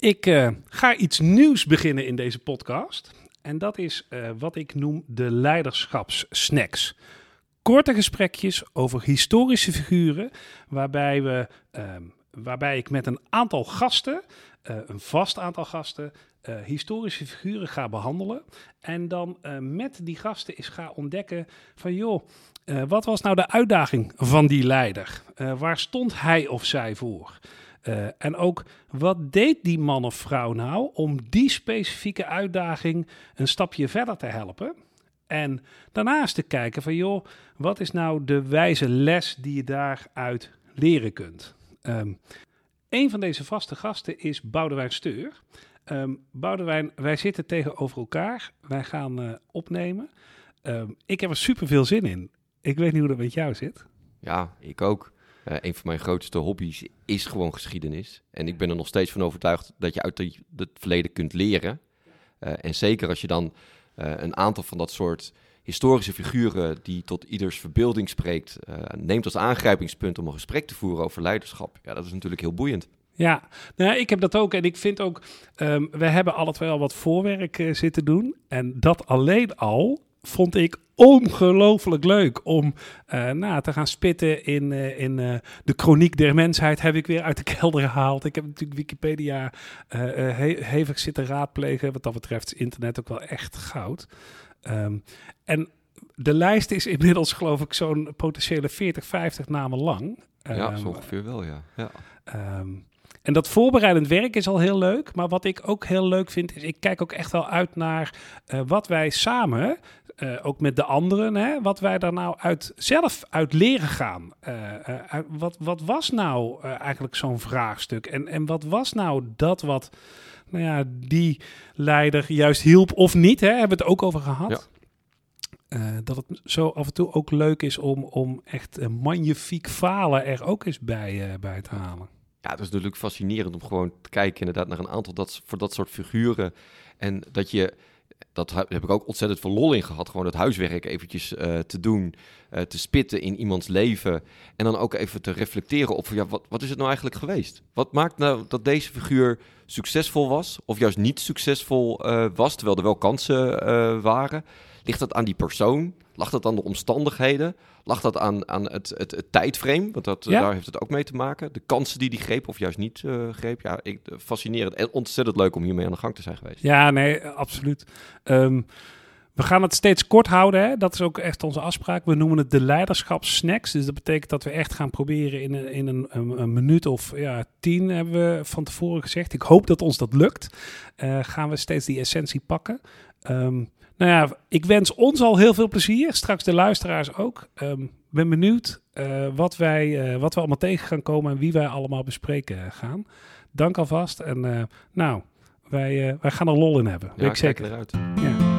Ik uh, ga iets nieuws beginnen in deze podcast. En dat is uh, wat ik noem de leiderschapssnacks. Korte gesprekjes over historische figuren, waarbij, we, uh, waarbij ik met een aantal gasten, uh, een vast aantal gasten, historische figuren ga behandelen. En dan met die gasten is ga ontdekken van joh, wat was nou de uitdaging van die leider? waar stond hij of zij voor? Uh, en ook wat deed die man of vrouw nou om die specifieke uitdaging een stapje verder te helpen? En daarnaast te kijken van joh, wat is nou de wijze les die je daaruit leren kunt? Um, een van deze vaste gasten is Boudewijn Steur. Um, Boudewijn, wij zitten tegenover elkaar. Wij gaan uh, opnemen. Um, ik heb er super veel zin in. Ik weet niet hoe dat met jou zit. Ja, ik ook. Uh, een van mijn grootste hobby's is gewoon geschiedenis. En ik ben er nog steeds van overtuigd dat je uit het verleden kunt leren. Uh, en zeker als je dan uh, een aantal van dat soort historische figuren die tot ieders verbeelding spreekt, neemt als aangrijpingspunt om een gesprek te voeren over leiderschap. Ja, dat is natuurlijk heel boeiend. Ja, nou, ik heb dat ook. En ik vind ook, um, we hebben alle twee al wat voorwerk zitten doen. En dat alleen al vond ik ongelooflijk leuk om uh, nou, te gaan spitten in, uh, in uh, de chroniek der mensheid. Heb ik weer uit de kelder gehaald. Ik heb natuurlijk Wikipedia he hevig zitten raadplegen. Wat dat betreft is internet ook wel echt goud. Um, en de lijst is inmiddels geloof ik zo'n potentiële 40, 50 namen lang. Ja, um, zo ongeveer wel, ja. ja. Um, en dat voorbereidend werk is al heel leuk. Maar wat ik ook heel leuk vind, is ik kijk ook echt wel uit naar uh, wat wij samen, uh, ook met de anderen, hè, wat wij daar nou uit, zelf uit leren gaan. Uh, uit, wat, wat was nou eigenlijk zo'n vraagstuk? En, en wat was nou dat wat nou ja, die leider juist hielp of niet? Hè, hebben we het ook over gehad. Ja. dat het zo af en toe ook leuk is om, om echt magnifiek falen er ook eens bij, bij te halen. Ja, het is natuurlijk fascinerend om gewoon te kijken inderdaad naar een aantal dat, voor dat soort figuren. En dat je, dat heb ik ook ontzettend veel lol in gehad, gewoon het huiswerk eventjes uh, te doen, uh, te spitten in iemands leven. En dan ook even te reflecteren op, ja, wat, wat is het nou eigenlijk geweest? Wat maakt nou dat deze figuur succesvol was of juist niet succesvol uh, was, terwijl er wel kansen waren? Ligt dat aan die persoon? Lag dat aan de omstandigheden? Lag dat aan, aan het, het, het tijdframe? Want dat, ja. daar heeft het ook mee te maken. De kansen die die greep of juist niet uh, greep. Ja, ik, fascinerend en ontzettend leuk om hiermee aan de gang te zijn geweest. Ja, nee, absoluut. Um, we gaan het steeds kort houden. Hè? Dat is ook echt onze afspraak. We noemen het de leiderschapssnacks. Dus dat betekent dat we echt gaan proberen in een, in een, een, een minuut of ja, tien, hebben we van tevoren gezegd. Ik hoop dat ons dat lukt. Uh, gaan we steeds die essentie pakken. Um, nou ja, ik wens ons al heel veel plezier. Straks de luisteraars ook. Um, ben benieuwd uh, wat, wij, uh, wat we allemaal tegen gaan komen en wie wij allemaal bespreken gaan. Dank alvast. En uh, nou, wij, wij gaan er lol in hebben. Ja, ik zeker. eruit. Ja.